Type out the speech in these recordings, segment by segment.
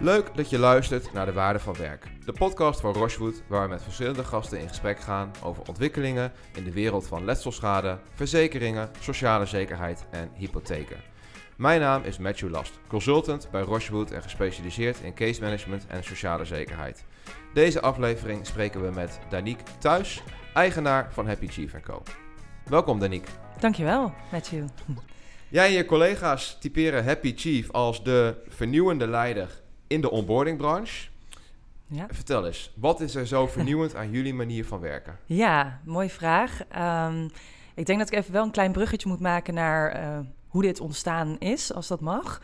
Leuk dat je luistert naar De Waarde van Werk, de podcast van Rochewood, waar we met verschillende gasten in gesprek gaan over ontwikkelingen in de wereld van letselschade, verzekeringen, sociale zekerheid en hypotheken. Mijn naam is Matthew Last, consultant bij Rochewood en gespecialiseerd in case management en sociale zekerheid. Deze aflevering spreken we met Danique Thuis, eigenaar van Happy Chief Co. Welkom Danique. Dankjewel, Matthew. Jij en je collega's typeren Happy Chief als de vernieuwende leider in de onboardingbranche. Ja. Vertel eens, wat is er zo vernieuwend aan jullie manier van werken? Ja, mooie vraag. Ehm, ik denk dat ik even wel een klein bruggetje moet maken naar eh, hoe dit ontstaan is, als dat mag.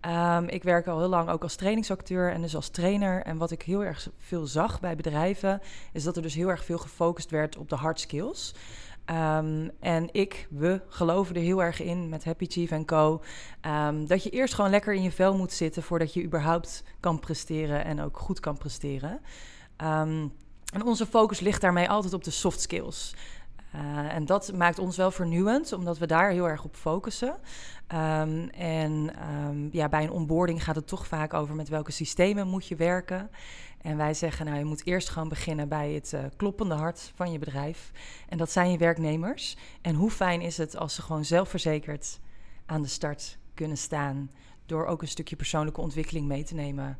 Ehm, ik werk al heel lang ook als trainingsacteur en dus als trainer. En wat ik heel erg veel zag bij bedrijven, is dat er dus heel erg veel gefocust werd op de hard skills. Ehm, en ik, we geloven er heel erg in met Happy Chief en Co. Ehm, dat je eerst gewoon lekker in je vel moet zitten voordat je überhaupt kan presteren en ook goed kan presteren. Ehm, en onze focus ligt daarmee altijd op de soft skills. Uh, en dat maakt ons wel vernieuwend, omdat we daar heel erg op focussen. En ja, bij een onboarding gaat het toch vaak over met welke systemen moet je werken. En wij zeggen, nou, je moet eerst gewoon beginnen bij het uh, kloppende hart van je bedrijf. En dat zijn je werknemers. En hoe fijn is het als ze gewoon zelfverzekerd aan de start kunnen staan... door ook een stukje persoonlijke ontwikkeling mee te nemen...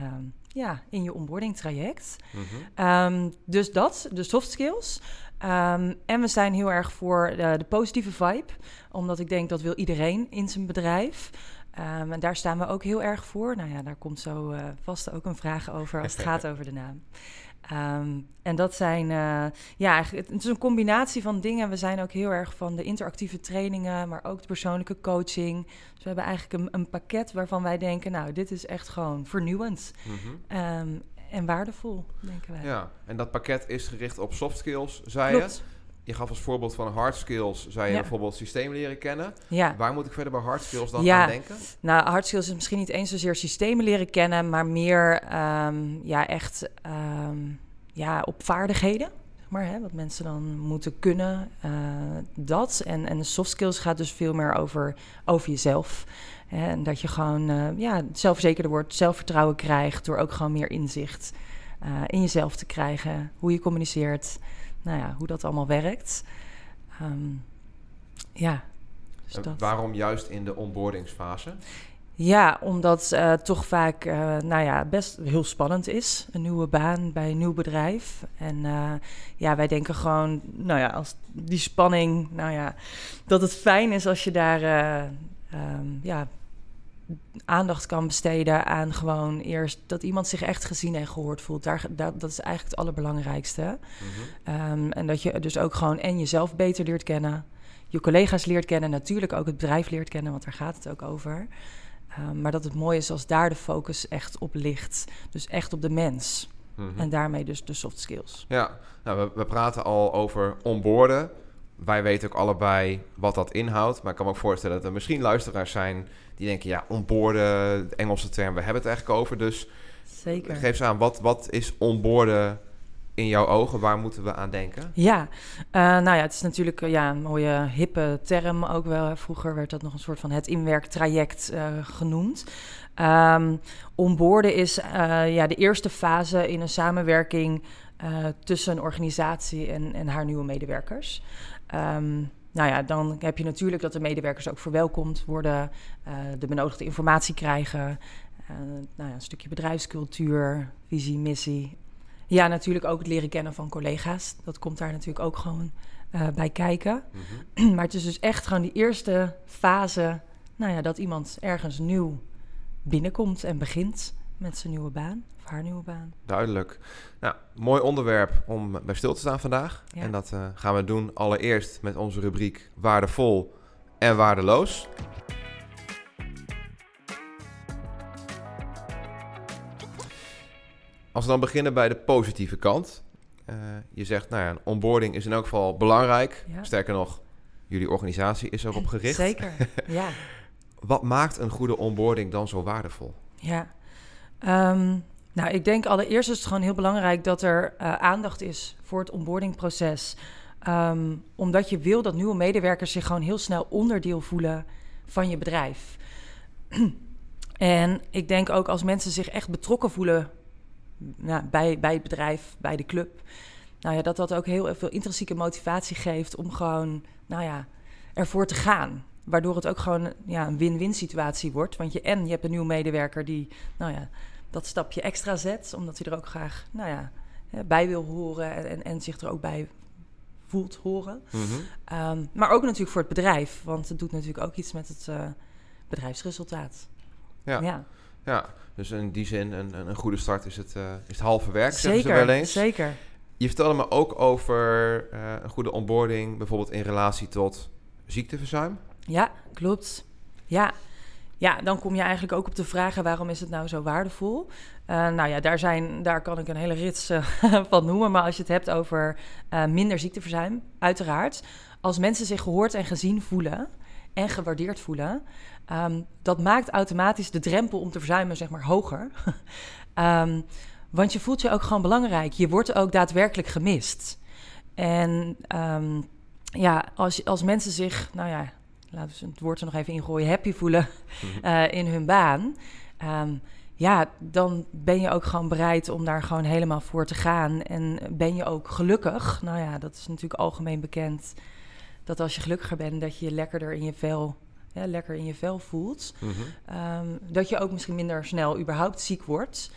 Um, ja, in je onboarding traject. Mm -hmm. dus dat, de soft skills. Um, en we zijn heel erg voor de, de, positieve vibe, omdat ik denk dat wil iedereen in zijn bedrijf. Um, en daar staan we ook heel erg voor. Nou ja, daar komt zo uh, vast ook een vraag over als het gaat over de naam. Um, en dat zijn, uh, ja, het is een combinatie van dingen. We zijn ook heel erg van de interactieve trainingen, maar ook de persoonlijke coaching. Dus we hebben eigenlijk een, een pakket waarvan wij denken, nou, dit is echt gewoon vernieuwend. Mm -hmm. um, en waardevol, denken wij. Ja, en dat pakket is gericht op soft skills, zei Klopt. je. Je gaf als voorbeeld van hard skills, zei je Ja. bijvoorbeeld systeem leren kennen. Ja. Waar moet ik verder bij hard skills dan Ja. aan denken? Nou, hard skills is misschien niet eens zozeer systemen leren kennen, maar meer ehm, ja, echt ehm, ja, op vaardigheden. zeg Maar, hè, wat mensen dan moeten kunnen, eh, dat. En, en de soft skills gaat dus veel meer over, over jezelf. Hè, en dat je gewoon eh, ja, zelfverzekerder wordt, zelfvertrouwen krijgt... door ook gewoon meer inzicht eh, in jezelf te krijgen. Hoe je communiceert, nou ja, hoe dat allemaal werkt. Ehm, ja, dus dat. waarom juist in de onboardingsfase? Ja, omdat uh, toch vaak, uh, nou ja, best heel spannend is. Een nieuwe baan bij een nieuw bedrijf. En uh, ja, wij denken gewoon, nou ja, als die spanning, nou ja, dat het fijn is als je daar, um, ja, aandacht kan besteden aan gewoon eerst dat iemand zich echt gezien en gehoord voelt. Daar, dat, dat is eigenlijk het allerbelangrijkste. Mm -hmm. um, en dat je dus ook gewoon en jezelf beter leert kennen, je collega's leert kennen, natuurlijk ook het bedrijf leert kennen, want daar gaat het ook over. Um, maar dat het mooi is als daar de focus echt op ligt. Dus echt op de mens. Mm -hmm. En daarmee dus de soft skills. Ja, nou, we, we praten al over onboorden. Wij weten ook allebei wat dat inhoudt. Maar ik kan me ook voorstellen dat er misschien luisteraars zijn die denken... ja, onboorden, de Engelse term, we hebben het eigenlijk over. Dus Zeker. geef eens aan, wat, wat is onboorden in jouw ogen? Waar moeten we aan denken? Ja, uh, nou ja, het is natuurlijk uh, ja, een mooie hippe term ook wel. Vroeger werd dat nog een soort van het inwerktraject uh, genoemd. Um, onboorden is ja, de eerste fase in een samenwerking tussen een organisatie en, en haar nieuwe medewerkers. Um, nou ja, dan heb je natuurlijk dat de medewerkers ook verwelkomd worden, de benodigde informatie krijgen, nou ja, een stukje bedrijfscultuur, visie, missie, ja, natuurlijk ook het leren kennen van collega's. Dat komt daar natuurlijk ook gewoon bij kijken. Mm -hmm. Maar het is dus echt gewoon die eerste fase... Nou ja, dat iemand ergens nieuw binnenkomt en begint met zijn nieuwe baan. Of haar nieuwe baan. Duidelijk. Nou, mooi onderwerp om bij stil te staan vandaag. Ja. En dat uh, gaan we doen allereerst met onze rubriek waardevol en waardeloos. Als we dan beginnen bij de positieve kant. Uh, je zegt, nou ja, een onboarding is in elk geval belangrijk. Ja. Sterker nog, jullie organisatie is erop gericht. Zeker, ja. Wat maakt een goede onboarding dan zo waardevol? Ja, um, nou ik denk allereerst is het gewoon heel belangrijk dat er uh, aandacht is voor het onboardingproces. Um, omdat je wil dat nieuwe medewerkers zich gewoon heel snel onderdeel voelen van je bedrijf. En ik denk ook als mensen zich echt betrokken voelen nou, bij, bij het bedrijf, bij de club, nou ja, dat dat ook heel veel intrinsieke motivatie geeft om gewoon, nou ja, ervoor te gaan. Waardoor het ook gewoon ja, een win-win situatie wordt. Want je en je hebt een nieuwe medewerker die, nou ja, dat stapje extra zet, omdat hij er ook graag, nou ja, bij wil horen en, en, en zich er ook bij voelt horen. Mhm. Ehm, maar ook natuurlijk voor het bedrijf, want het doet natuurlijk ook iets met het eh, bedrijfsresultaat. Ja. ja. Ja, dus in die zin een, een, goede start is het, eh, is het halve werk, zeggen ze zeker, wel eens. zeker. Je vertelde me ook over eh, een goede onboarding, bijvoorbeeld in relatie tot ziekteverzuim. Ja, klopt. Ja. ja, dan kom je eigenlijk ook op de vragen waarom is het nou zo waardevol? Eh, nou ja, daar, zijn, daar kan ik een hele rits eh, van noemen. Maar als je het hebt over eh, minder ziekteverzuim, uiteraard. Als mensen zich gehoord en gezien voelen en gewaardeerd voelen... ehm, dat maakt automatisch de drempel om te verzuimen zeg maar hoger. Ehm, want je voelt je ook gewoon belangrijk. Je wordt ook daadwerkelijk gemist. En ehm, ja, als, als mensen zich, nou ja, laten we het woord er nog even ingooien, happy voelen eh, in hun baan. ehm, ja, dan ben je ook gewoon bereid om daar gewoon helemaal voor te gaan. En ben je ook gelukkig. Nou ja, dat is natuurlijk algemeen bekend. Dat als je gelukkiger bent, dat je je lekkerder in je vel, ja, lekker in je vel voelt. Mhm. Ehm, dat je ook misschien minder snel überhaupt ziek wordt.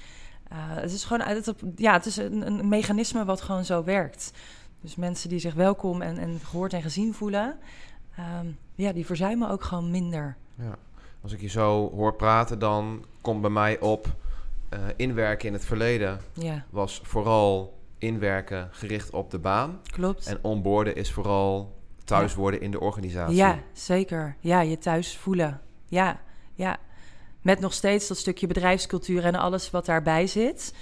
Eh, het is gewoon het, ja, het is een, een mechanisme wat gewoon zo werkt. Dus mensen die zich welkom en, en gehoord en gezien voelen, ehm, ja, die verzuimen ook gewoon minder. Ja. Als ik je zo hoor praten, dan komt bij mij op eh, inwerken in het verleden Ja, was vooral inwerken gericht op de baan. klopt. En onboorden is vooral thuis Ja. worden in de organisatie. Ja, zeker. Ja, je thuis voelen. Ja, ja. Met nog steeds dat stukje bedrijfscultuur en alles wat daarbij zit.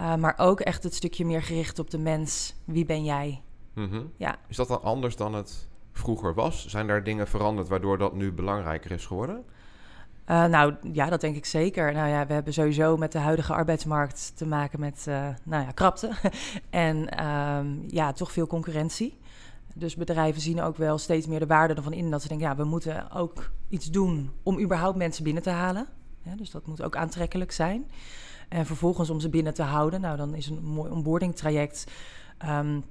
Uh, maar ook echt het stukje meer gericht op de mens. Wie ben jij? Mhm. Ja. Is dat dan anders dan het vroeger was? Zijn daar dingen veranderd waardoor dat nu belangrijker is geworden? Uh, nou ja, dat denk ik zeker. Nou ja, we hebben sowieso met de huidige arbeidsmarkt te maken met uh, nou ja, krapte. en um, ja, toch veel concurrentie. Dus bedrijven zien ook wel steeds meer de waarde ervan in. Dat ze denken, ja, we moeten ook iets doen om überhaupt mensen binnen te halen. Dus dat moet ook aantrekkelijk zijn. En vervolgens om ze binnen te houden. Nou, dan is een mooi onboarding traject. Um,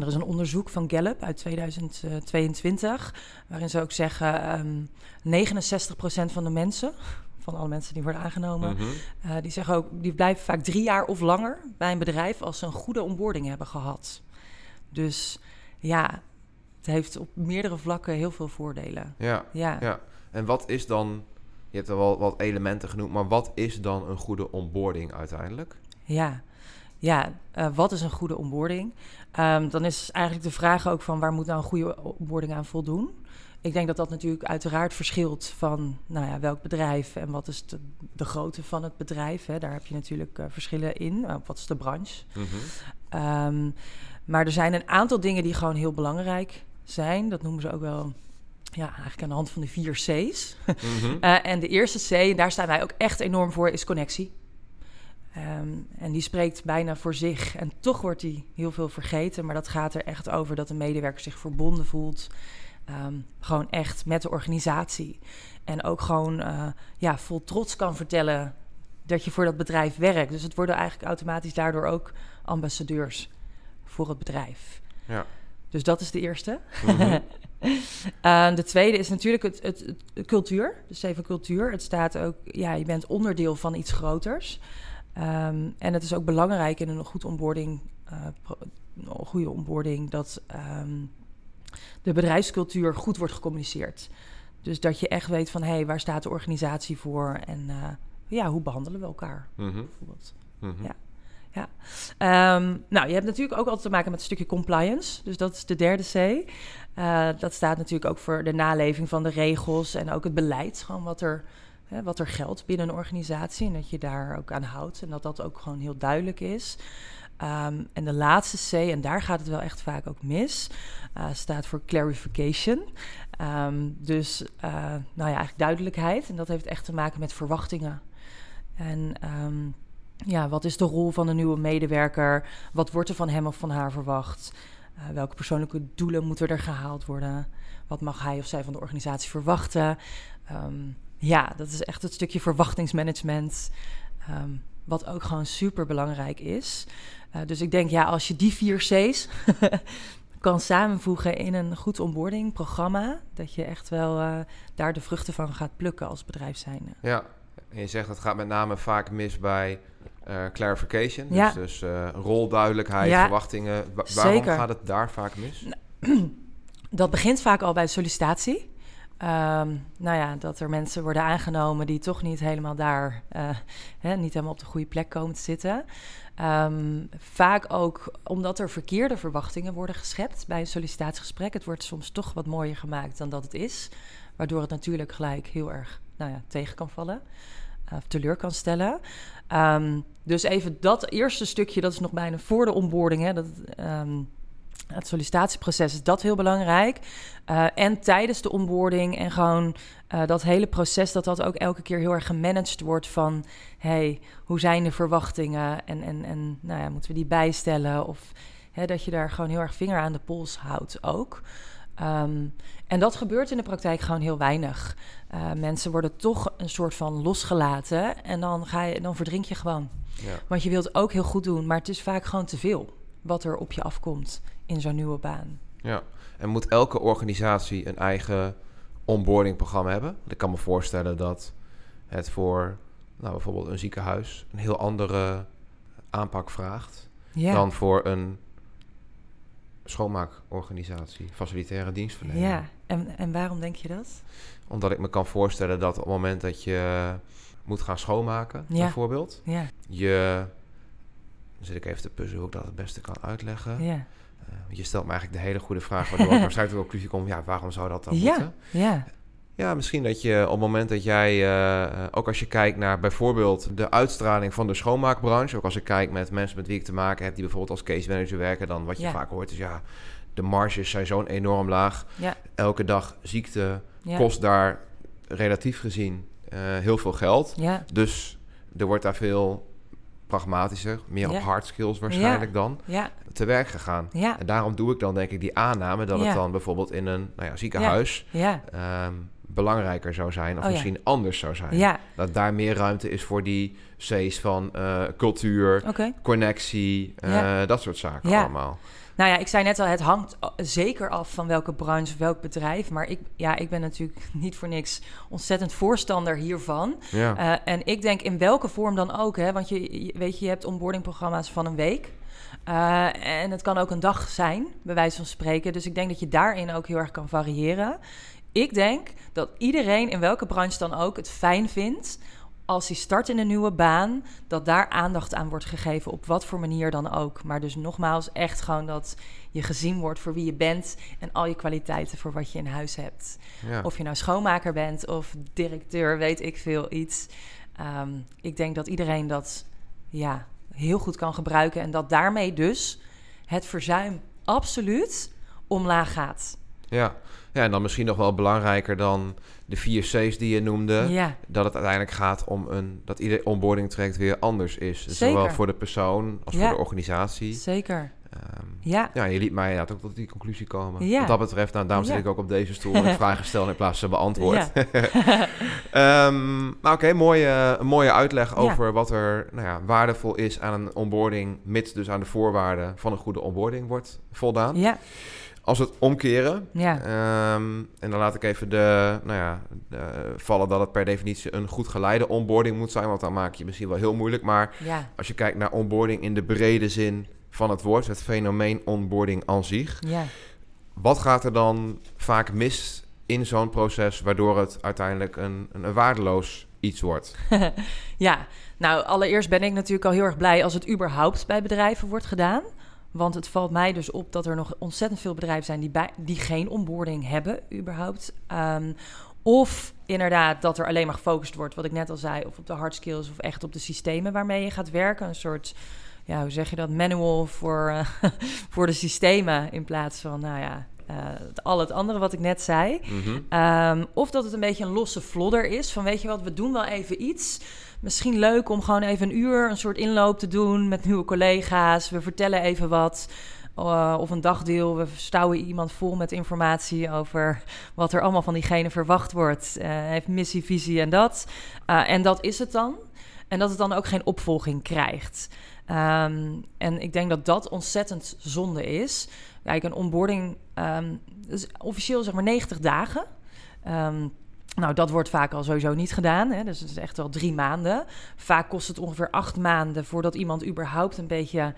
er is een onderzoek van Gallup uit 2022, waarin ze ook zeggen: um, 69% van de mensen, van alle mensen die worden aangenomen, Mhm. uh, die zeggen ook, die blijven vaak drie jaar of langer bij een bedrijf als ze een goede onboarding hebben gehad. Dus ja, het heeft op meerdere vlakken heel veel voordelen. Ja, Ja, ja. En wat is dan, je hebt er wel wat elementen genoemd, maar wat is dan een goede onboarding uiteindelijk? ja. Ja, uh, wat is een goede onboarding? Um, dan is eigenlijk de vraag ook van waar moet nou een goede onboarding aan voldoen? Ik denk dat dat natuurlijk uiteraard verschilt van nou ja, welk bedrijf en wat is de, de grootte van het bedrijf. Hè? Daar heb je natuurlijk uh, verschillen in. Uh, wat is de branche? Mhm. Um, maar er zijn een aantal dingen die gewoon heel belangrijk zijn. Dat noemen ze ook wel ja, eigenlijk aan de hand van de vier C's. Mhm. En de eerste C, en daar staan wij ook echt enorm voor, is connectie. Um, en die spreekt bijna voor zich. En toch wordt die heel veel vergeten. Maar dat gaat er echt over dat de medewerker zich verbonden voelt. Um, gewoon echt met de organisatie. En ook gewoon uh, ja, vol trots kan vertellen dat je voor dat bedrijf werkt. Dus het worden eigenlijk automatisch daardoor ook ambassadeurs voor het bedrijf. Ja. Dus dat is de eerste. Mhm. uh, de tweede is natuurlijk het, het, het, het, cultuur. Dus even cultuur. Het staat ook, ja, je bent onderdeel van iets groters. Um, en het is ook belangrijk in een goed onboarding, uh, een goede onboarding, dat um, de bedrijfscultuur goed wordt gecommuniceerd. Dus dat je echt weet van, hé, hey, waar staat de organisatie voor en uh, ja, hoe behandelen we elkaar, Mhm. bijvoorbeeld. Mhm. Ja. Ja. Um, nou, je hebt natuurlijk ook altijd te maken met een stukje compliance. Dus dat is de derde C. Uh, dat staat natuurlijk ook voor de naleving van de regels en ook het beleid. Gewoon wat er, hè, wat er geldt binnen een organisatie. En dat je daar ook aan houdt. En dat dat ook gewoon heel duidelijk is. Um, en de laatste C, en daar gaat het wel echt vaak ook mis, uh, staat voor clarification. Um, dus uh, nou ja, eigenlijk duidelijkheid. En dat heeft echt te maken met verwachtingen. En um, ja, wat is de rol van een nieuwe medewerker? Wat wordt er van hem of van haar verwacht? Uh, welke persoonlijke doelen moeten er gehaald worden? Wat mag hij of zij van de organisatie verwachten? Um, Ja, dat is echt het stukje verwachtingsmanagement. ehm, wat ook gewoon super belangrijk is. Eh, dus ik denk, ja, als je die vier C's kan samenvoegen in een goed onboarding programma, dat je echt wel eh, daar de vruchten van gaat plukken als bedrijf zijnde. Ja, en je zegt dat gaat met name vaak mis bij eh, clarification. Ja. Dus, dus rolduidelijkheid, Ja, verwachtingen. Wa- waarom zeker. gaat het daar vaak mis? Dat begint vaak al bij sollicitatie. Ehm, nou ja, dat er mensen worden aangenomen die toch niet helemaal daar, eh, hè, niet helemaal op de goede plek komen te zitten. Ehm, vaak ook omdat er verkeerde verwachtingen worden geschept bij een sollicitatiegesprek. Het wordt soms toch wat mooier gemaakt dan dat het is. Waardoor het natuurlijk gelijk heel erg nou ja, tegen kan vallen. eh, Of teleur kan stellen. Ehm, dus even dat eerste stukje, dat is nog bijna voor de onboarding. Hè, dat, het sollicitatieproces is dat heel belangrijk. Eh, en tijdens de onboarding en gewoon eh, dat hele proces, dat dat ook elke keer heel erg gemanaged wordt van... hey, hoe zijn de verwachtingen en, en, en nou ja, moeten we die bijstellen? Of hè, dat je daar gewoon heel erg vinger aan de pols houdt ook. Ehm, en dat gebeurt in de praktijk gewoon heel weinig. Eh, mensen worden toch een soort van losgelaten en dan, ga je, dan verdrink je gewoon. Ja. Want je wilt ook heel goed doen, maar het is vaak gewoon te veel wat er op je afkomt in zo'n nieuwe baan. ja. En moet elke organisatie een eigen onboardingprogramma hebben? Ik kan me voorstellen dat het voor nou, bijvoorbeeld een ziekenhuis een heel andere aanpak vraagt Ja, dan voor een schoonmaakorganisatie, facilitaire dienstverlening. ja. En, en waarom denk je dat? Omdat ik me kan voorstellen dat op het moment dat je moet gaan schoonmaken, Ja. bijvoorbeeld, Ja, je. Dan zit ik even te puzzelen hoe ik dat het beste kan uitleggen. ja, Eh, je stelt me eigenlijk de hele goede vraag, waardoor ik waarschijnlijk tot de conclusie kom: ja, waarom zou dat dan ja, moeten? ja, Ja, misschien dat je op het moment dat jij, eh, ook als je kijkt naar bijvoorbeeld de uitstraling van de schoonmaakbranche, ook als ik kijk met mensen met wie ik te maken heb, die bijvoorbeeld als case manager werken, dan wat je Ja. vaak hoort is ja, de marges zijn zo'n enorm laag. ja, Elke dag ziekte ja, kost daar relatief gezien eh, heel veel geld. ja, Dus er wordt daar veel pragmatischer, meer Ja. op hard skills waarschijnlijk dan, ja, te werk gegaan. ja, En daarom doe ik dan denk ik die aanname dat het dan bijvoorbeeld in een nou ja, ziekenhuis ehm, belangrijker zou zijn of Oh ja. misschien anders zou zijn. ja, Dat daar meer ruimte is voor die C's van eh, cultuur, connectie, eh, dat soort zaken Ja. allemaal. Nou ja, ik zei net al, het hangt zeker af van welke branche, welk bedrijf. Maar ik, ja, ik ben natuurlijk niet voor niks ontzettend voorstander hiervan. Ja, Eh, en ik denk in welke vorm dan ook, hè? want je, je- weet je, je hebt onboardingprogramma's van een week. Eh, en het kan ook een dag zijn, bij wijze van spreken. Dus ik denk dat je daarin ook heel erg kan variëren. Ik denk dat iedereen in welke branche dan ook het fijn vindt als hij start in een nieuwe baan, dat daar aandacht aan wordt gegeven, op wat voor manier dan ook. Maar dus nogmaals, echt gewoon dat je gezien wordt voor wie je bent en al je kwaliteiten voor wat je in huis hebt. ja. Of je nou schoonmaker bent of directeur, weet ik veel iets. Ehm, ik denk dat iedereen dat ja, heel goed kan gebruiken en dat daarmee dus het verzuim absoluut omlaag gaat. ja. ja, en dan misschien nog wel belangrijker dan de vier C's die je noemde. Ja, dat het uiteindelijk gaat om een dat ieder onboarding traject weer anders is. Dus zowel voor de persoon als Ja. voor de organisatie. zeker. Ehm, Ja, ja, je liet mij inderdaad ook tot die conclusie komen. Ja. Wat dat betreft, nou, daarom zit ik ook op deze stoel en vragen stellen in plaats van beantwoord. Ja. Ehm, nou oké, mooie, een mooie uitleg over wat er nou ja, waardevol is aan een onboarding, mits dus aan de voorwaarden van een goede onboarding wordt voldaan. ja, Als we het omkeren, ja, Ehm, en dan laat ik even de, nou ja, de- vallen dat het per definitie een goed geleide onboarding moet zijn, want dan maak je misschien wel heel moeilijk. Maar ja, als je kijkt naar onboarding in de brede zin van het woord, het fenomeen onboarding aan zich, ja. wat gaat er dan vaak mis in zo'n proces, waardoor het uiteindelijk een, een waardeloos iets wordt? ja, nou allereerst ben ik natuurlijk al heel erg blij als het überhaupt bij bedrijven wordt gedaan. Want het valt mij dus op dat er nog ontzettend veel bedrijven zijn die, bij, die geen onboarding hebben, überhaupt. Ehm, of inderdaad dat er alleen maar gefocust wordt, wat ik net al zei, of op de hard skills of echt op de systemen waarmee je gaat werken. Een soort, ja, hoe zeg je dat, manual voor, voor de systemen in plaats van, nou ja, al het andere wat ik net zei. Mhm. Ehm, of dat het een beetje een losse flodder is. Van weet je wat, we doen wel even iets. Misschien leuk om gewoon even een uur een soort inloop te doen met nieuwe collega's. We vertellen even wat. eh, of een dagdeel. We stouwen iemand vol met informatie over wat er allemaal van diegene verwacht wordt. Uh, heeft missie, visie en dat. Uh, en dat is het dan. En dat het dan ook geen opvolging krijgt. Um, en ik denk dat dat ontzettend zonde is. Kijk, een onboarding is officieel zeg maar 90 dagen. Um, nou, dat wordt vaak al sowieso niet gedaan. Hè? Dus het is echt wel drie maanden. Vaak kost het ongeveer acht maanden voordat iemand überhaupt een beetje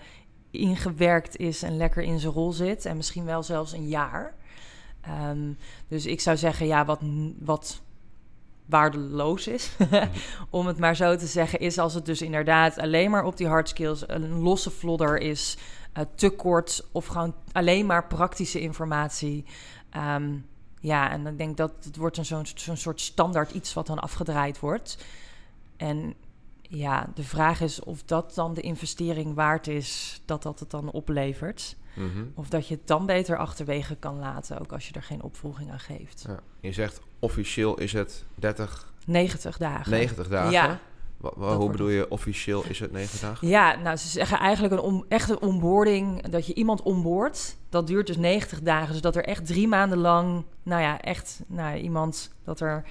ingewerkt is en lekker in zijn rol zit. En misschien wel zelfs een jaar. Um, dus ik zou zeggen, ja, wat, wat waardeloos is, om het maar zo te zeggen, is als het dus inderdaad alleen maar op die hard skills een losse flodder is, uh, te kort of gewoon alleen maar praktische informatie. Um, ja, en ik denk dat het wordt een zo'n zo'n soort standaard iets wat dan afgedraaid wordt. En ja, de vraag is of dat dan de investering waard is dat dat het dan oplevert. Mm -hmm. Of dat je het dan beter achterwege kan laten, ook als je er geen opvolging aan geeft. Ja. Je zegt officieel is het 30... 90 dagen. 90 dagen? Ja. hoe bedoel je officieel is het 90 dagen? Ja, nou ze zeggen eigenlijk een om, echte onboarding, dat je iemand onboordt, dat duurt dus 90 dagen. Dus dat er echt drie maanden lang, nou ja, echt nou, iemand, dat er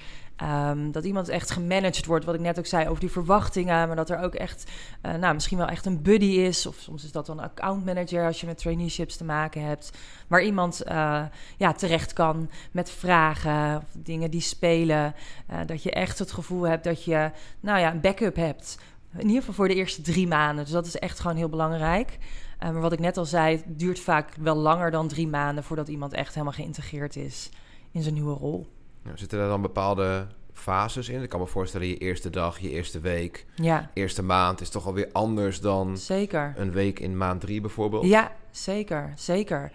Um, dat iemand echt gemanaged wordt, wat ik net ook zei over die verwachtingen. Maar dat er ook echt, uh, nou, misschien wel echt een buddy is. Of soms is dat dan een account manager als je met traineeships te maken hebt. Waar iemand uh, ja, terecht kan met vragen of dingen die spelen. Uh, dat je echt het gevoel hebt dat je, nou ja, een backup hebt. In ieder geval voor de eerste drie maanden. Dus dat is echt gewoon heel belangrijk. maar wat ik net al zei, het duurt vaak wel langer dan drie maanden voordat iemand echt helemaal geïntegreerd is in zijn nieuwe rol. Nou, zitten er dan bepaalde fases in? Ik kan me voorstellen, je eerste dag, je eerste week, ja. eerste maand is toch alweer anders dan zeker. een week in maand drie bijvoorbeeld? Ja, zeker, zeker.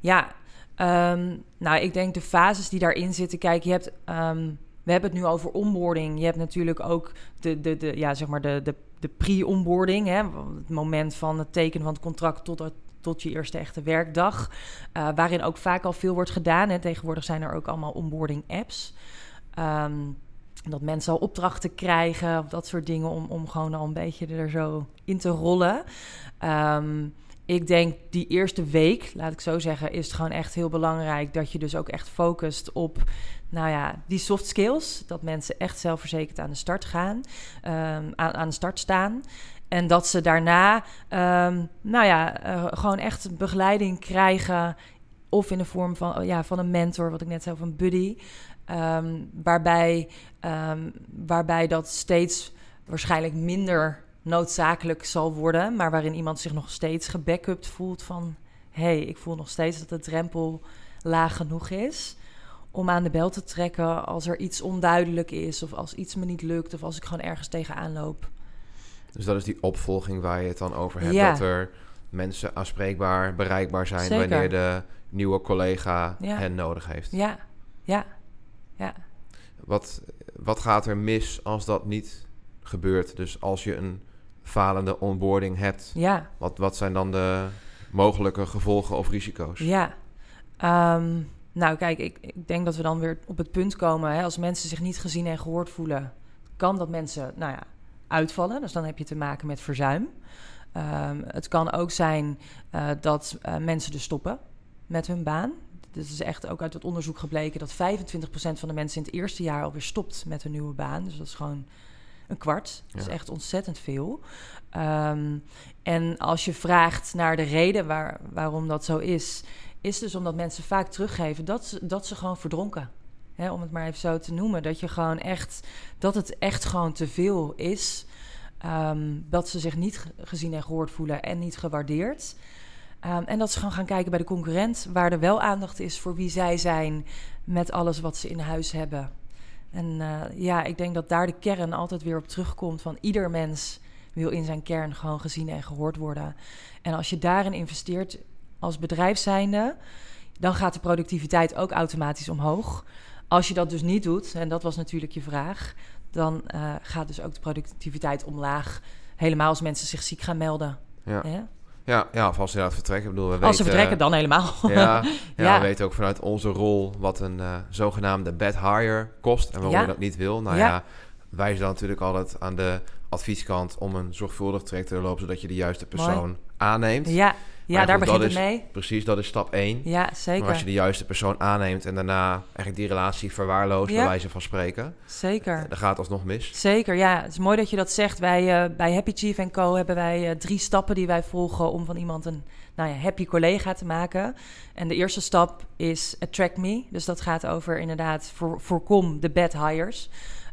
Ja, um, nou, ik denk de fases die daarin zitten. Kijk, je hebt, um, we hebben het nu over onboarding. Je hebt natuurlijk ook de, de, de ja, zeg maar de, de, de pre-onboarding, hè, het moment van het tekenen van het contract tot het tot je eerste echte werkdag. Uh, waarin ook vaak al veel wordt gedaan. Hè. Tegenwoordig zijn er ook allemaal onboarding apps. Um, dat mensen al opdrachten krijgen dat soort dingen om, om gewoon al een beetje er zo in te rollen. Um, ik denk die eerste week, laat ik zo zeggen, is het gewoon echt heel belangrijk dat je dus ook echt focust op, nou ja, die soft skills. Dat mensen echt zelfverzekerd aan de start gaan, um, aan, aan de start staan. En dat ze daarna, um, nou ja, uh, gewoon echt begeleiding krijgen. Of in de vorm van, ja, van een mentor, wat ik net zei, een buddy. Um, waarbij, um, waarbij dat steeds waarschijnlijk minder noodzakelijk zal worden. Maar waarin iemand zich nog steeds gebackupt voelt van... hé, hey, ik voel nog steeds dat de drempel laag genoeg is om aan de bel te trekken als er iets onduidelijk is... of als iets me niet lukt of als ik gewoon ergens tegenaan loop. Dus dat is die opvolging waar je het dan over hebt. Ja. Dat er mensen aanspreekbaar, bereikbaar zijn Zeker. wanneer de nieuwe collega ja. hen nodig heeft. Ja, ja, ja. Wat, wat gaat er mis als dat niet gebeurt? Dus als je een falende onboarding hebt, ja. wat, wat zijn dan de mogelijke gevolgen of risico's? Ja, um, nou kijk, ik, ik denk dat we dan weer op het punt komen, hè, als mensen zich niet gezien en gehoord voelen, kan dat mensen, nou ja, uitvallen. Dus dan heb je te maken met verzuim. Um, het kan ook zijn uh, dat uh, mensen dus stoppen met hun baan. Dus is echt ook uit het onderzoek gebleken dat 25% van de mensen in het eerste jaar alweer stopt met hun nieuwe baan. Dus dat is gewoon een kwart. Dat is echt ontzettend veel. Um, en als je vraagt naar de reden waar, waarom dat zo is, is dus omdat mensen vaak teruggeven dat ze, dat ze gewoon verdronken. Hè, om het maar even zo te noemen. Dat je gewoon echt, dat het echt gewoon te veel is. Um, dat ze zich niet gezien en gehoord voelen en niet gewaardeerd. Um, en dat ze gewoon gaan kijken bij de concurrent, waar er wel aandacht is voor wie zij zijn met alles wat ze in huis hebben. En uh, ja, ik denk dat daar de kern altijd weer op terugkomt van ieder mens wil in zijn kern gewoon gezien en gehoord worden. En als je daarin investeert als bedrijf zijnde, dan gaat de productiviteit ook automatisch omhoog. Als je dat dus niet doet, en dat was natuurlijk je vraag, dan uh, gaat dus ook de productiviteit omlaag. Helemaal als mensen zich ziek gaan melden. Ja. ja? Ja, ja, of als ze uit vertrekken. Ik bedoel, we als weten, ze vertrekken, dan helemaal. Ja, ja, ja, we weten ook vanuit onze rol wat een uh, zogenaamde bad hire kost en waarom ja. je dat niet wil. Nou ja, wij zijn natuurlijk altijd aan de advieskant om een zorgvuldig traject te lopen, zodat je de juiste persoon aanneemt. Ja, ja daar begint het is- mee. Precies, dat is stap 1. Ja, zeker. Maar als je de juiste persoon aanneemt en daarna eigenlijk die relatie verwaarloost, Ja. bij wijze van spreken, Zeker. dan gaat het alsnog mis. Zeker, ja. Het is mooi dat je dat zegt. Wij, eh, bij Happy Chief Co. hebben wij eh, drie stappen die wij volgen om van iemand een nou ja, happy collega te maken. En de eerste stap is attract me. Dus dat gaat over inderdaad voor, voorkom de bad hires.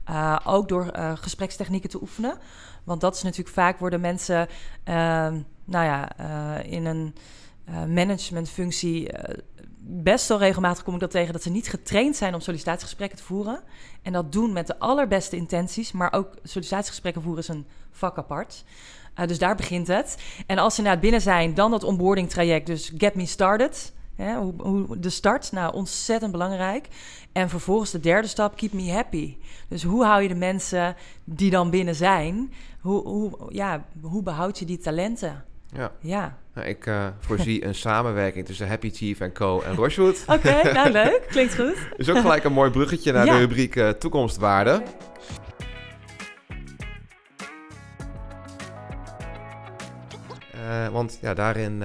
Uh, ook door gesprekstechnieken te oefenen. Want dat is natuurlijk vaak worden mensen, uh, nou ja, uh, in een managementfunctie best wel regelmatig kom ik dat tegen dat ze niet getraind zijn om sollicitatiegesprekken te voeren. En dat doen met de allerbeste intenties, maar ook sollicitatiegesprekken voeren is een vak apart. Dus daar begint het. En als ze naar het binnen zijn, dan dat onboarding traject. Dus get me started. Hè, hoe, hoe, de start, nou ontzettend belangrijk. En vervolgens de derde stap, keep me happy. Dus hoe hou je de mensen die dan binnen zijn, hoe, hoe, ja, hoe behoud je die talenten? Ja. Ja. Nou, ik uh, voorzie een samenwerking tussen Happy Chief en Co. en Rochewood. Oké, okay, nou leuk. Klinkt goed. is ook gelijk een mooi bruggetje naar Ja. de rubriek uh, toekomstwaarde. Uh, want ja, daarin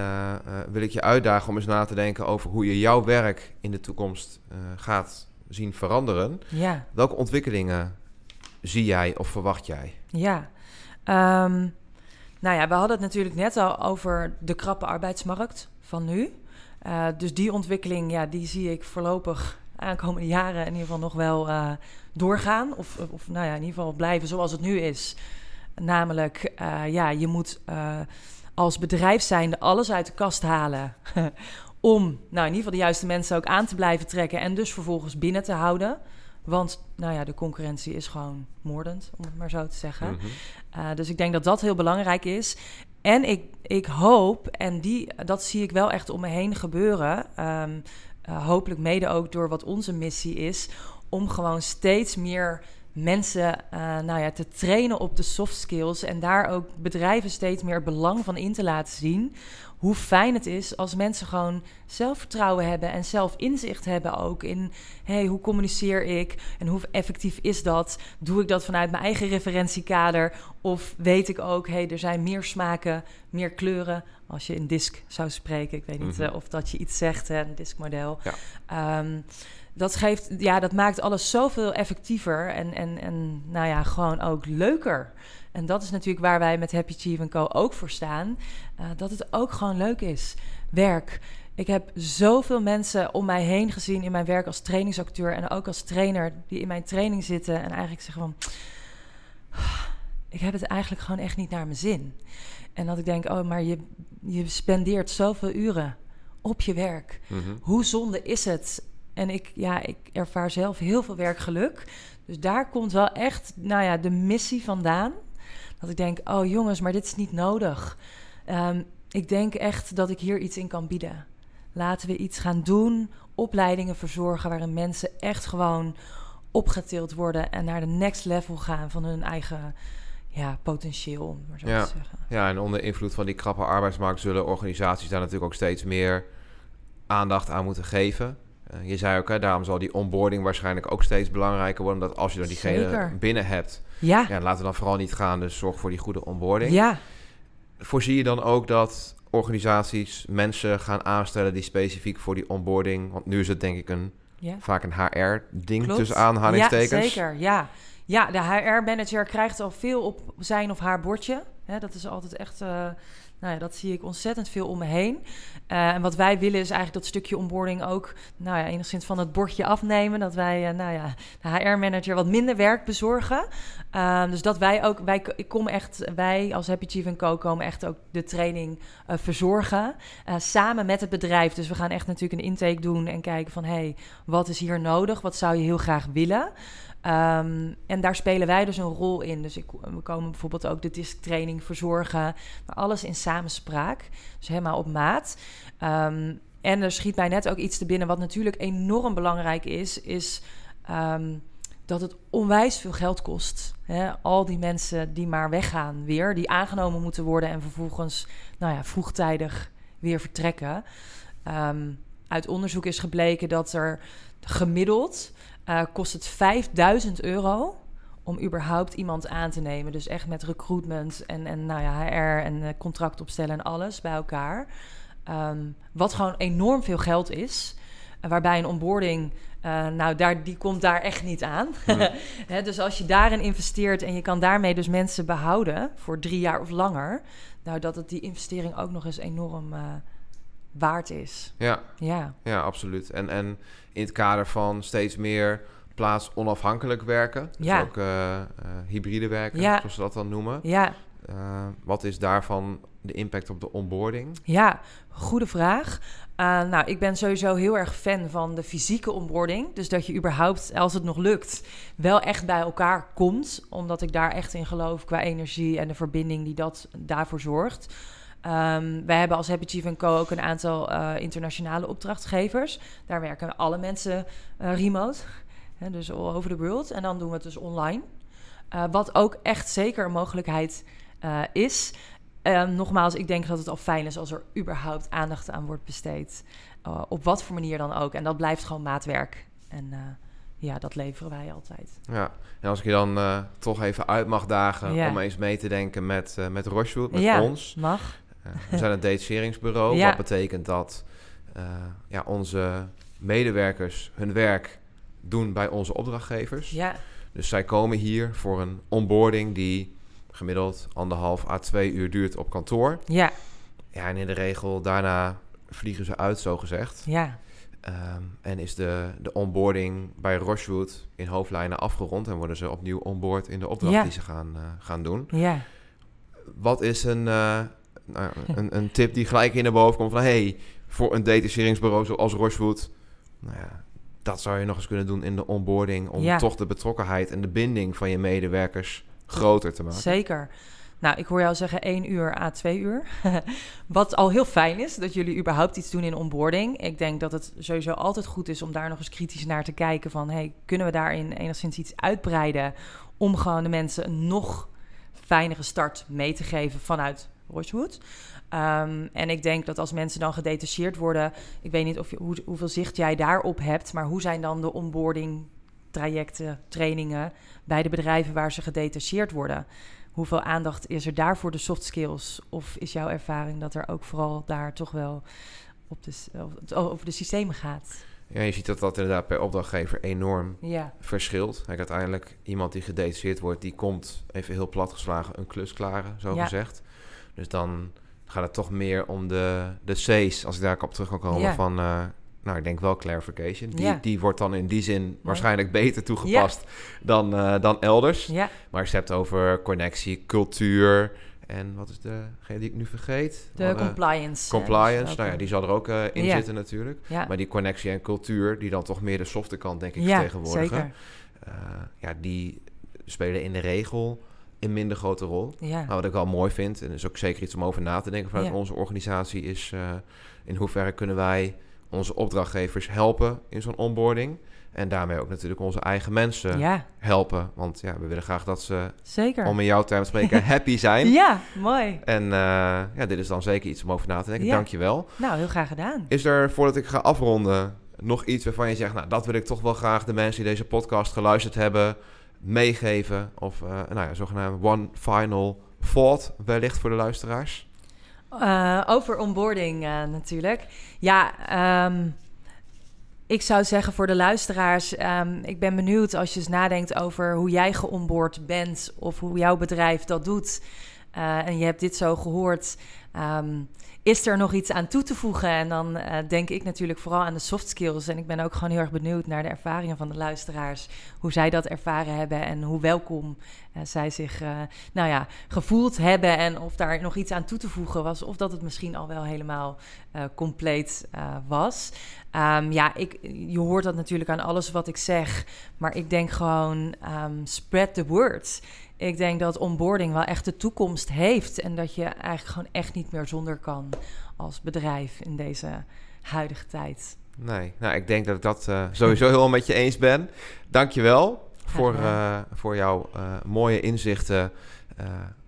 wil ik je uitdagen om eens na te denken over hoe je jouw werk in de toekomst gaat zien veranderen. Ja. Welke ontwikkelingen zie jij of verwacht jij? Ja. Um, nou ja, we hadden het natuurlijk net al over de krappe arbeidsmarkt van nu. Uh, dus die ontwikkeling, ja, die zie ik voorlopig aankomende jaren in ieder geval nog wel uh, doorgaan. Of, of nou ja, in ieder geval blijven zoals het nu is. Namelijk, uh, ja, je moet als bedrijf zijnde alles uit de kast halen. om nou, in ieder geval de juiste mensen ook aan te blijven trekken. En dus vervolgens binnen te houden. Want nou ja, de concurrentie is gewoon moordend, om het maar zo te zeggen. Mhm. Uh, dus ik denk dat dat heel belangrijk is. En ik, ik hoop, en die, dat zie ik wel echt om me heen gebeuren. Um, uh, hopelijk mede ook door wat onze missie is. Om gewoon steeds meer mensen uh, nou ja, te trainen op de soft skills. En daar ook bedrijven steeds meer belang van in te laten zien hoe fijn het is als mensen gewoon zelfvertrouwen hebben en zelf inzicht hebben ook in hey, hoe communiceer ik en hoe effectief is dat? Doe ik dat vanuit mijn eigen referentiekader of weet ik ook, hey, er zijn meer smaken, meer kleuren als je in disk zou spreken. Ik weet niet Mhm. uh, of dat je iets zegt, hè, een diskmodel. Ja. Um, dat geeft, ja, dat maakt alles zoveel effectiever en, en, en nou ja, gewoon ook leuker. En dat is natuurlijk waar wij met Happy Chief Co. ook voor staan. Uh, dat het ook gewoon leuk is. Werk. Ik heb zoveel mensen om mij heen gezien in mijn werk als trainingsacteur en ook als trainer die in mijn training zitten en eigenlijk zeggen van, ik heb het eigenlijk gewoon echt niet naar mijn zin. En dat ik denk, oh, maar je, je spendeert zoveel uren op je werk. Mhm. Hoe zonde is het? En ik, ja, ik ervaar zelf heel veel werkgeluk. Dus daar komt wel echt, nou ja, de missie vandaan. Dat ik denk, oh jongens, maar dit is niet nodig. Um, ik denk echt dat ik hier iets in kan bieden. Laten we iets gaan doen, opleidingen verzorgen waarin mensen echt gewoon opgetild worden en naar de next level gaan van hun eigen ja, potentieel, om maar zo Ja. te zeggen. Ja, en onder invloed van die krappe arbeidsmarkt zullen organisaties daar natuurlijk ook steeds meer aandacht aan moeten geven. Eh, je zei ook, hè, daarom zal die onboarding waarschijnlijk ook steeds belangrijker worden. Dat als je dan diegene Zeker. binnen hebt, Ja, ja, laten we dan vooral niet gaan. Dus zorg voor die goede onboarding. ja, Voorzie je dan ook dat organisaties mensen gaan aanstellen die specifiek voor die onboarding... want nu is het denk ik een, ja. vaak een HR-ding tussen aanhalingstekens. Ja, zeker. Ja, ja de HR-manager krijgt al veel op zijn of haar bordje. Hè, dat is altijd echt... eh, nou ja, dat zie ik ontzettend veel om me heen. Eh, en wat wij willen is eigenlijk dat stukje onboarding ook... nou ja, enigszins van het bordje afnemen. Dat wij, eh, nou ja, de HR-manager wat minder werk bezorgen. Eh, dus dat wij ook... Wij, ik kom echt, wij als Happy Chief Co. komen echt ook de training eh, verzorgen. samen met het bedrijf. Dus we gaan echt natuurlijk een intake doen en kijken van... hey, wat is hier nodig? Wat zou je heel graag willen? Um, en daar spelen wij dus een rol in. Dus ik, we komen bijvoorbeeld ook de disktraining verzorgen. Maar alles in samenspraak. Dus helemaal op maat. Um, en er schiet mij net ook iets te binnen... wat natuurlijk enorm belangrijk is... is um, dat het onwijs veel geld kost. Hè? Al die mensen die maar weggaan weer... die aangenomen moeten worden... en vervolgens nou ja, vroegtijdig weer vertrekken. uit onderzoek is gebleken dat er gemiddeld... Uh, kost het 5000 euro om überhaupt iemand aan te nemen. Dus echt met recruitment en, en nou ja, HR en uh, contract opstellen en alles bij elkaar. Ehm, wat gewoon enorm veel geld is. waarbij een onboarding, uh, nou, daar, die komt daar echt niet aan. dus als je daarin investeert en je kan daarmee dus mensen behouden voor drie jaar of langer, nou, dat het die investering ook nog eens enorm uh, waard is. Ja, ja. ja absoluut. En, en in het kader van steeds meer plaats onafhankelijk werken, dus ja. ook uh, hybride werken, ja. zoals ze dat dan noemen. Ja. wat is daarvan de impact op de onboarding? Ja, goede vraag. nou, ik ben sowieso heel erg fan van de fysieke onboarding. Dus dat je überhaupt, als het nog lukt, wel echt bij elkaar komt. Omdat ik daar echt in geloof qua energie en de verbinding die dat daarvoor zorgt. Um, wij hebben als Happy Chief Co. ook een aantal uh, internationale opdrachtgevers. Daar werken alle mensen uh, remote, hè, dus all over the world. En dan doen we het dus online. Uh, wat ook echt zeker een mogelijkheid is. Um, nogmaals, ik denk dat het al fijn is als er überhaupt aandacht aan wordt besteed. op wat voor manier dan ook. En dat blijft gewoon maatwerk. En ja, dat leveren wij altijd. Ja, en als ik je dan toch even uit mag dagen ja. om eens mee te denken met, uh, met Rochewood, met ja, ons. mag. We zijn een detacheringsbureau. Wat betekent dat uh, ja, onze medewerkers hun werk doen bij onze opdrachtgevers. Ja. Dus zij komen hier voor een onboarding die gemiddeld anderhalf à twee uur duurt op kantoor. Ja. Ja, en in de regel daarna vliegen ze uit, zo gezegd. Ja. Um, en is de, de onboarding bij Rochewood in hoofdlijnen afgerond en worden ze opnieuw onboard in de opdracht ja. die ze gaan, uh, gaan doen. Ja. Wat is een, uh, nou, een, een, tip die gelijk in naar boven komt van... hey, voor een detacheringsbureau zoals Rochewood... Nou ja, dat zou je nog eens kunnen doen in de onboarding... om ja. toch de betrokkenheid en de binding van je medewerkers groter te maken. Zeker. Nou, ik hoor jou zeggen 1 uur à 2 uur. Wat al heel fijn is, dat jullie überhaupt iets doen in onboarding. Ik denk dat het sowieso altijd goed is om daar nog eens kritisch naar te kijken van... hey, kunnen we daarin enigszins iets uitbreiden... om gewoon de mensen een nog fijnere start mee te geven vanuit Rochewood. Um, en ik denk dat als mensen dan gedetacheerd worden... ik weet niet of je, hoe, hoeveel zicht jij daarop hebt... maar hoe zijn dan de onboarding trajecten, trainingen... bij de bedrijven waar ze gedetacheerd worden... Hoeveel aandacht is er daar voor de soft skills? Of is jouw ervaring dat er ook vooral daar toch wel op de, over de systemen gaat? Ja, je ziet dat dat inderdaad per opdrachtgever enorm ja. verschilt. Kijk, uiteindelijk iemand die gedetacheerd wordt, die komt even heel plat geslagen een klus klaren, zo Ja. gezegd. Dus dan gaat het toch meer om de, de C's, als ik daar op terug kan komen, Ja. van, eh, nou, ik denk wel clarification. Die, Ja. die wordt dan in die zin waarschijnlijk beter toegepast dan, eh, dan elders. Maar als je hebt over connectie, cultuur en wat is degene die ik nu vergeet? de compliance. Compliance, dus nou ja, die zal er ook eh, in Ja. zitten natuurlijk. Ja, Maar die connectie en cultuur, die dan toch meer de softe kant, denk ik, ja vertegenwoordigen. ja, die spelen in de regel een minder grote rol. Ja. Maar wat ik wel mooi vind, en is ook zeker iets om over na te denken vanuit Ja. onze organisatie, is eh, in hoeverre kunnen wij onze opdrachtgevers helpen in zo'n onboarding. En daarmee ook natuurlijk onze eigen mensen ja, helpen. Want ja, we willen graag dat ze, zeker. om in jouw term te spreken, happy zijn. Ja, mooi. En eh, ja, dit is dan zeker iets om over na te denken. Ja. Dankjewel. Nou, heel graag gedaan. Is er, voordat ik ga afronden, nog iets waarvan je zegt... nou, dat wil ik toch wel graag de mensen die deze podcast geluisterd hebben... meegeven? Of eh nou ja, zogenaamd one final thought wellicht voor de luisteraars? Eh, over onboarding eh, natuurlijk. Ja, ehm, ik zou zeggen voor de luisteraars, ehm, ik ben benieuwd als je eens nadenkt over hoe jij geonboard bent of hoe jouw bedrijf dat doet. En je hebt dit zo gehoord. ehm, is er nog iets aan toe te voegen? En dan eh, denk ik natuurlijk vooral aan de soft skills. En ik ben ook gewoon heel erg benieuwd naar de ervaringen van de luisteraars. Hoe zij dat ervaren hebben en hoe welkom eh, zij zich eh, nou ja, gevoeld hebben. En of daar nog iets aan toe te voegen was. Of dat het misschien al wel helemaal compleet was. Ehm, ja, ik, je hoort dat natuurlijk aan alles wat ik zeg. Maar ik denk gewoon, ehm, spread the word. Ik denk dat onboarding wel echt de toekomst heeft. En dat je eigenlijk gewoon echt niet meer zonder kan als bedrijf in deze huidige tijd. Nee, nou, ik denk dat ik dat eh, sowieso heel met je eens ben. Dankjewel voor, eh, voor jouw eh, mooie inzichten,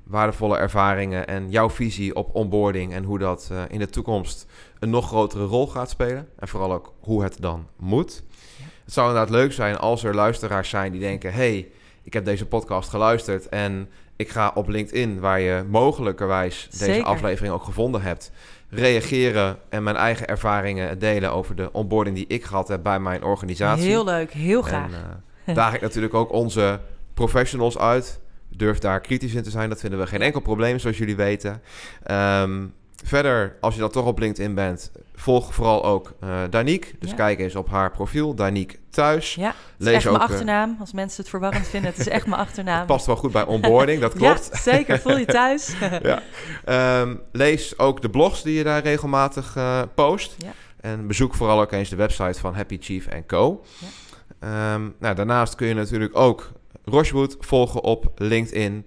waardevolle ervaringen... en jouw visie op onboarding en hoe dat in de toekomst een nog grotere rol gaat spelen. En vooral ook hoe het dan moet. Ja. Het zou inderdaad leuk zijn als er luisteraars zijn die denken... hey, ik heb deze podcast geluisterd en ik ga op LinkedIn, waar je mogelijkerwijs deze Zeker. aflevering ook gevonden hebt, reageren en mijn eigen ervaringen delen over de onboarding die ik gehad heb bij mijn organisatie. Heel leuk, heel graag. En eh, daag ik natuurlijk ook onze professionals uit. Durf daar kritisch in te zijn. Dat vinden we geen enkel probleem, zoals jullie weten. Ehm, verder, als je dan toch op LinkedIn bent, volg vooral ook eh Danique. Dus Ja. kijk eens op haar profiel, Danique Thuis. ja, het is lees echt mijn ook, eh, achternaam. Als mensen het verwarrend vinden, het is echt mijn achternaam. Het past wel goed bij onboarding, dat klopt. Ja, zeker. Voel je thuis. ja. Ehm, lees ook de blogs die je daar regelmatig eh, post. Ja. En bezoek vooral ook eens de website van Happy Chief Co. Ja. Ehm, nou, daarnaast kun je natuurlijk ook Rochewood volgen op LinkedIn.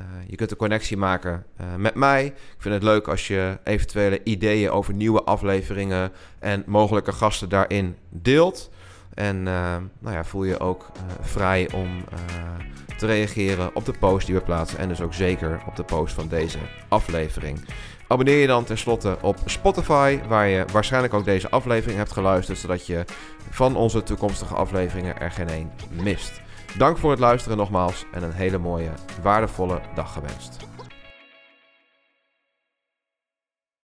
Eh, je kunt een connectie maken eh, met mij. Ik vind het leuk als je eventuele ideeën over nieuwe afleveringen en mogelijke gasten daarin deelt. En eh, nou ja, voel je ook vrij om te reageren op de post die we plaatsen. En dus ook zeker op de post van deze aflevering. Abonneer je dan tenslotte op Spotify, waar je waarschijnlijk ook deze aflevering hebt geluisterd, zodat je van onze toekomstige afleveringen er geen één mist. Dank voor het luisteren nogmaals en een hele mooie, waardevolle dag gewenst.